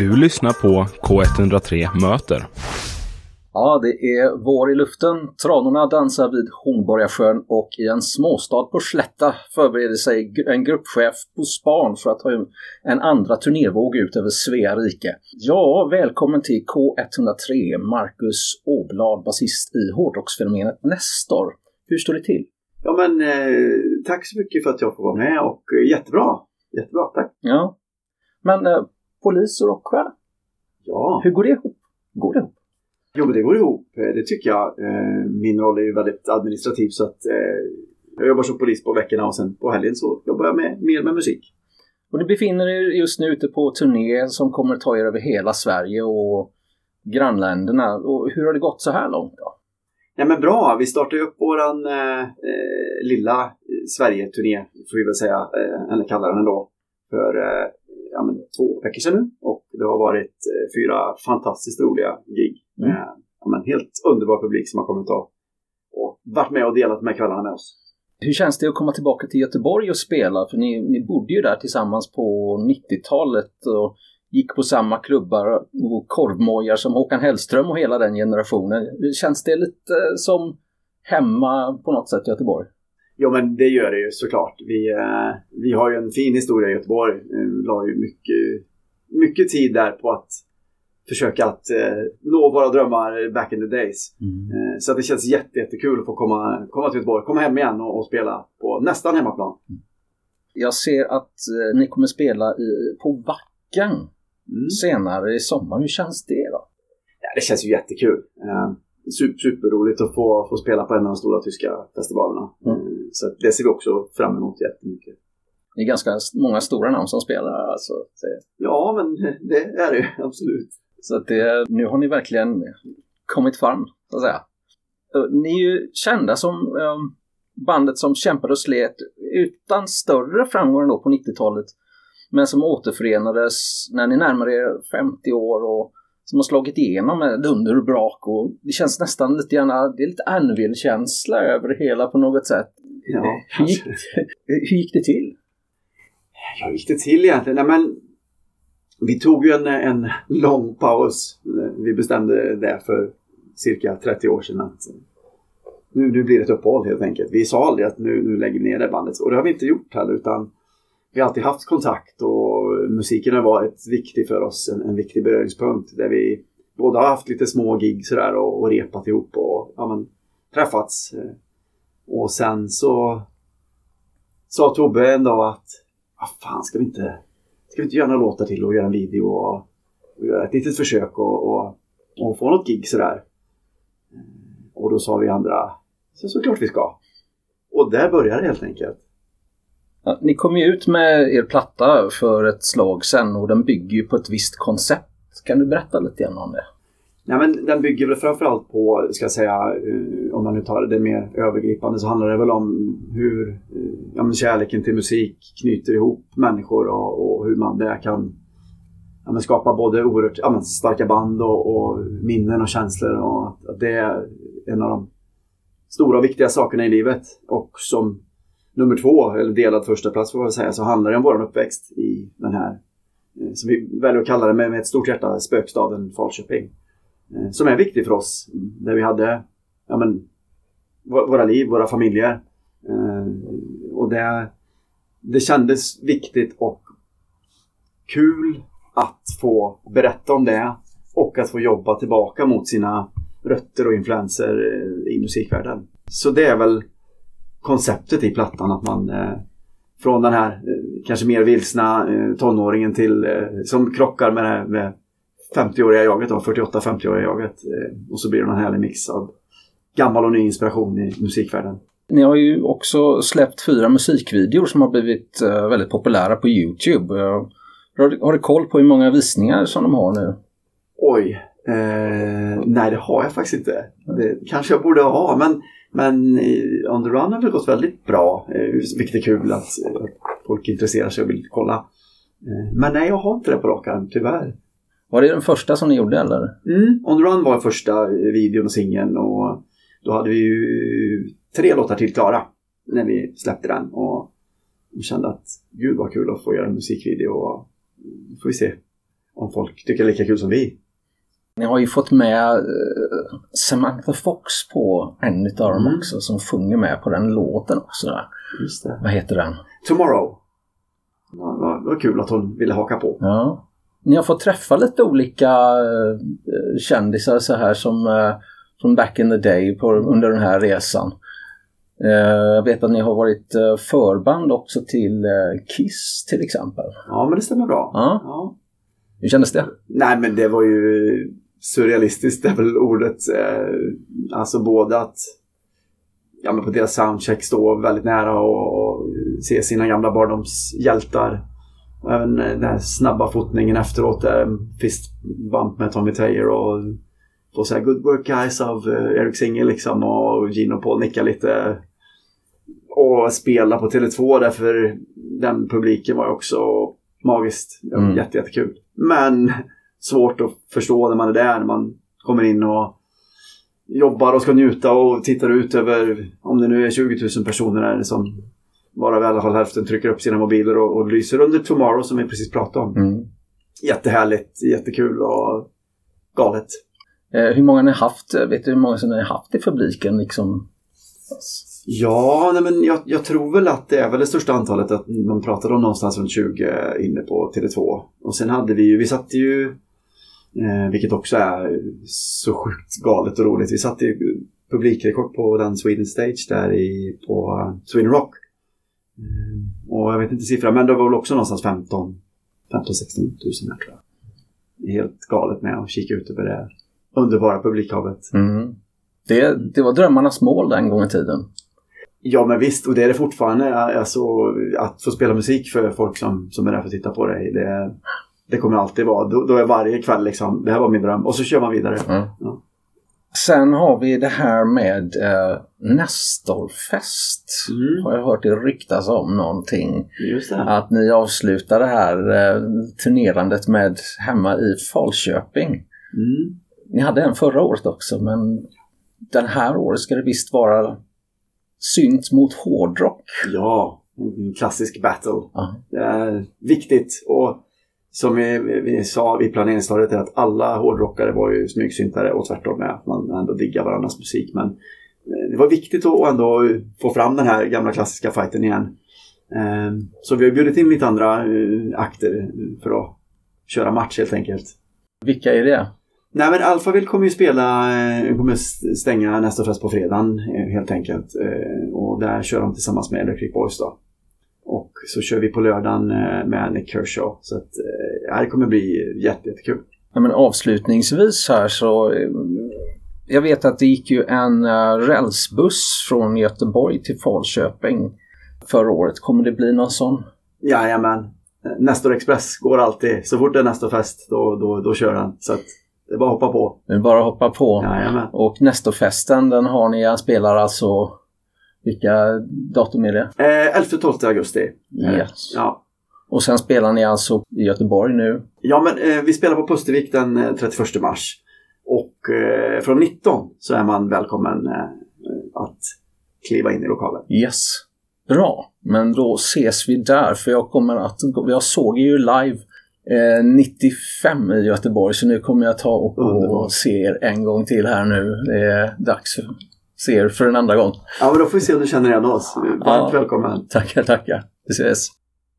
Du lyssnar på K103 Möter. Ja, det är vår i luften. Tranorna dansar vid Hornborgasjön och i en småstad på Slätta förbereder sig en gruppchef på span för att ta en andra turnévåg ut över Svea rike. Ja, välkommen till K103, Marcus Åblad, basist i hårdrocksfenomenet Nestor. Hur står det till? Ja men eh, tack så mycket för att jag får vara med och eh, jättebra. Jättebra, tack. Ja. Men eh, polis och rockstjärna? Ja. Hur går det ihop? Går det ihop? Jo men det går ihop, eh, det tycker jag. Eh, min roll är ju väldigt administrativ så att eh, jag jobbar som polis på veckorna och sen på helgen så jobbar jag med, mer med musik. Och ni befinner er just nu ute på turné som kommer ta er över hela Sverige och grannländerna. Och hur har det gått så här långt då? Ja men bra, vi startade upp våran eh, lilla Sverige-turné, får vi väl säga, eh, eller kalla den ändå, för eh, ja, men, två veckor sedan nu. Och det har varit eh, fyra fantastiskt roliga gig med mm. ja, men, helt underbar publik som har kommit och, och varit med och delat de här kvällarna med oss. Hur känns det att komma tillbaka till Göteborg och spela? För ni, ni bodde ju där tillsammans på 90-talet och gick på samma klubbar och korvmojar som Håkan Hellström och hela den generationen. Känns det lite som hemma på något sätt i Göteborg? Jo men det gör det ju såklart. Vi, eh, vi har ju en fin historia i Göteborg. Vi la ju mycket, mycket tid där på att försöka att eh, nå våra drömmar back in the days. Mm. Eh, så det känns jätte, jättekul att få komma, komma till Göteborg, komma hem igen och, och spela på nästan hemmaplan. Mm. Jag ser att eh, ni kommer spela i, på Vacken mm. senare i sommar. Hur känns det då? Ja, det känns ju jättekul. Eh, super, superroligt att få, få spela på en av de stora tyska festivalerna. Mm. Så det ser vi också fram emot jättemycket. Det är ganska många stora namn som spelar alltså. Ja, men det är det absolut. Så att det, nu har ni verkligen kommit fram, så att säga. Ni är ju kända som um, bandet som kämpade och slet utan större framgång då på 90-talet. Men som återförenades när ni närmade er 50 år och som har slagit igenom med dunder och brak och det känns nästan lite grann, det är lite Anvil-känsla över det hela på något sätt. Ja, hur, gick, hur gick det till? Ja, hur gick det till egentligen? Nej, men vi tog ju en, en lång paus. Vi bestämde det för cirka 30 år sedan att nu, nu blir det ett uppehåll helt enkelt. Vi sa aldrig att nu, nu lägger vi ner det bandet och det har vi inte gjort heller utan vi har alltid haft kontakt och musiken har varit viktig för oss, en, en viktig beröringspunkt där vi både har haft lite små gig sådär och, och repat ihop och ja, men, träffats. Och sen så sa Tobbe en dag att vad fan ska vi inte, ska vi inte göra några låtar till och göra en video och, och göra ett litet försök och, och, och få något gig sådär. Och då sa vi andra, så såklart vi ska. Och där började det helt enkelt. Ja, ni kom ju ut med er platta för ett slag sen och den bygger ju på ett visst koncept. Kan du berätta lite grann om det? Nej, men den bygger väl framförallt på, ska jag säga, eh, om man nu tar det mer övergripande så handlar det väl om hur eh, ja, men kärleken till musik knyter ihop människor och, och hur man där kan ja, men skapa både oerhört ja, men starka band och, och, minnen och känslor. Och att det är en av de stora och viktiga sakerna i livet. Och som nummer två, eller delad första plats får man säga, så handlar det om vår uppväxt i den här, eh, som vi väljer att kalla det med, med ett stort hjärta, spökstaden Falköping. Eh, som är viktig för oss. Där vi hade ja, men, våra liv, våra familjer. Eh, och det, det kändes viktigt och kul att få berätta om det och att få jobba tillbaka mot sina rötter och influenser eh, i musikvärlden. Så det är väl konceptet i plattan. Att man eh, från den här eh, kanske mer vilsna eh, tonåringen till eh, som krockar med, med 50-åriga jaget, 48-50-åriga jaget. Eh, och så blir det någon härlig mix av gammal och ny inspiration i musikvärlden. Ni har ju också släppt fyra musikvideor som har blivit eh, väldigt populära på Youtube. Har, har du koll på hur många visningar som de har nu? Oj, Eh, nej, det har jag faktiskt inte. Det kanske jag borde ha, men, men On the Run har väl gått väldigt bra. Eh, vilket är kul att, att folk intresserar sig och vill kolla. Eh, men nej, jag har inte det på rak arm, tyvärr. Var det den första som ni gjorde eller? Mm, On the Run var första videon och singeln och då hade vi ju tre låtar till klara när vi släppte den och kände att gud vad kul att få göra en musikvideo och får vi se om folk tycker det är lika kul som vi. Ni har ju fått med eh, Samantha Fox på en av dem Mm. också som sjunger med på den låten också. Där. Det. Vad heter den? Tomorrow. Ja, vad, vad kul att hon ville haka på. Ja. Ni har fått träffa lite olika eh, kändisar så här som eh, från back in the day på, under den här resan. Eh, jag vet att ni har varit eh, förband också till eh, Kiss till exempel. Ja, men det stämmer bra. Ja. Ja. Hur kändes det? Nej, men det var ju surrealistiskt, det är väl ordet. Eh, alltså både att ja, men på deras soundcheck stå väldigt nära och, och se sina gamla barndomshjältar. Och även eh, den här snabba fotningen efteråt, där fist bump med Tommy Taylor och få säga good work guys av eh, Eric Singer liksom och Gino och Paul nicka lite. Och spela på Tele2 därför den publiken var också magiskt. Det var Mm. jätte, jättekul. Men svårt att förstå när man är där, när man kommer in och jobbar och ska njuta och tittar ut över, om det nu är 20 000 personer där som varav i alla fall hälften trycker upp sina mobiler och, och lyser under Tomorrow som vi precis pratade om. Mm. Jättehärligt, jättekul och galet. Eh, hur många ni har haft? eh, Vet du hur många som ni har haft i publiken? Liksom? Ja, nej, men jag, jag tror väl att det är väl det största antalet att man pratade om någonstans runt 20 inne på Tele2. Och sen hade vi ju, vi satte ju, eh, vilket också är så sjukt galet och roligt, vi satte ju publikrekord på den Sweden Stage där i, på Sweden Rock. Eh, och jag vet inte siffran, men det var väl också någonstans 15 15-16 tusen här tror jag. Helt galet med att kika ut över det underbara publikhavet. Mm. Det, det var drömmarnas mål den gången i tiden. Ja men visst, och det är det fortfarande. Alltså, att få spela musik för folk som, som är där för att titta på dig. Det, det kommer alltid vara. Då, då är varje kväll liksom, det här var min dröm. Och så kör man vidare. Mm. Ja. Sen har vi det här med eh, Nestorfest. Mm. Har jag hört det ryktas om någonting. Just det. Att ni avslutar det här eh, turnerandet med hemma i Falköping. Mm. Ni hade en förra året också men den här året ska det visst vara synt mot hårdrock. Ja, en klassisk battle. Ja. Det är viktigt. Och som vi, vi sa vid planeringsstadiet är att alla hårdrockare var ju smygsyntare och tvärtom med. Att man ändå diggar varandras musik. Men eh, det var viktigt att ändå få fram den här gamla klassiska fighten igen. Eh, Så vi har bjudit in lite andra eh, akter för att köra match helt enkelt. Vilka är det? Nej men Alphaville kommer ju spela, eh, kommer stänga nästa fest på fredagen helt enkelt. Och där kör de tillsammans med Electric Boys då. Så kör vi på lördagen eh, med Nick Kershaw. Så att eh, ja, det kommer bli jätte, jättekul. Ja, men avslutningsvis här så eh, jag vet att det gick ju en rälsbuss från Göteborg till Falköping förra året. Kommer det bli någon sån? Jajamän. Eh, Nestor Express går alltid. Så fort det är nästa fest då, då, då kör den. Så att det är bara att hoppa på. Det är bara att hoppa på. Jajamän. Och Nestorfesten den har ni, spelar alltså vilka datum är det? Eh, 11-12 augusti. Eh, Yes. Ja. Och sen spelar ni alltså i Göteborg nu. Ja, men eh, vi spelar på Pustervik den eh, 31 mars. Och eh, från 19 så är man välkommen eh, att kliva in i lokalen. Yes. Bra, men då ses vi där för jag kommer att, jag såg ju live eh, 95 i Göteborg så nu kommer jag ta och, och se er en gång till här nu. Det är dags se er för en andra gång. Ja, men då får vi se om du känner igen oss. Varmt Ja. välkommen. Tackar, tackar. Vi ses.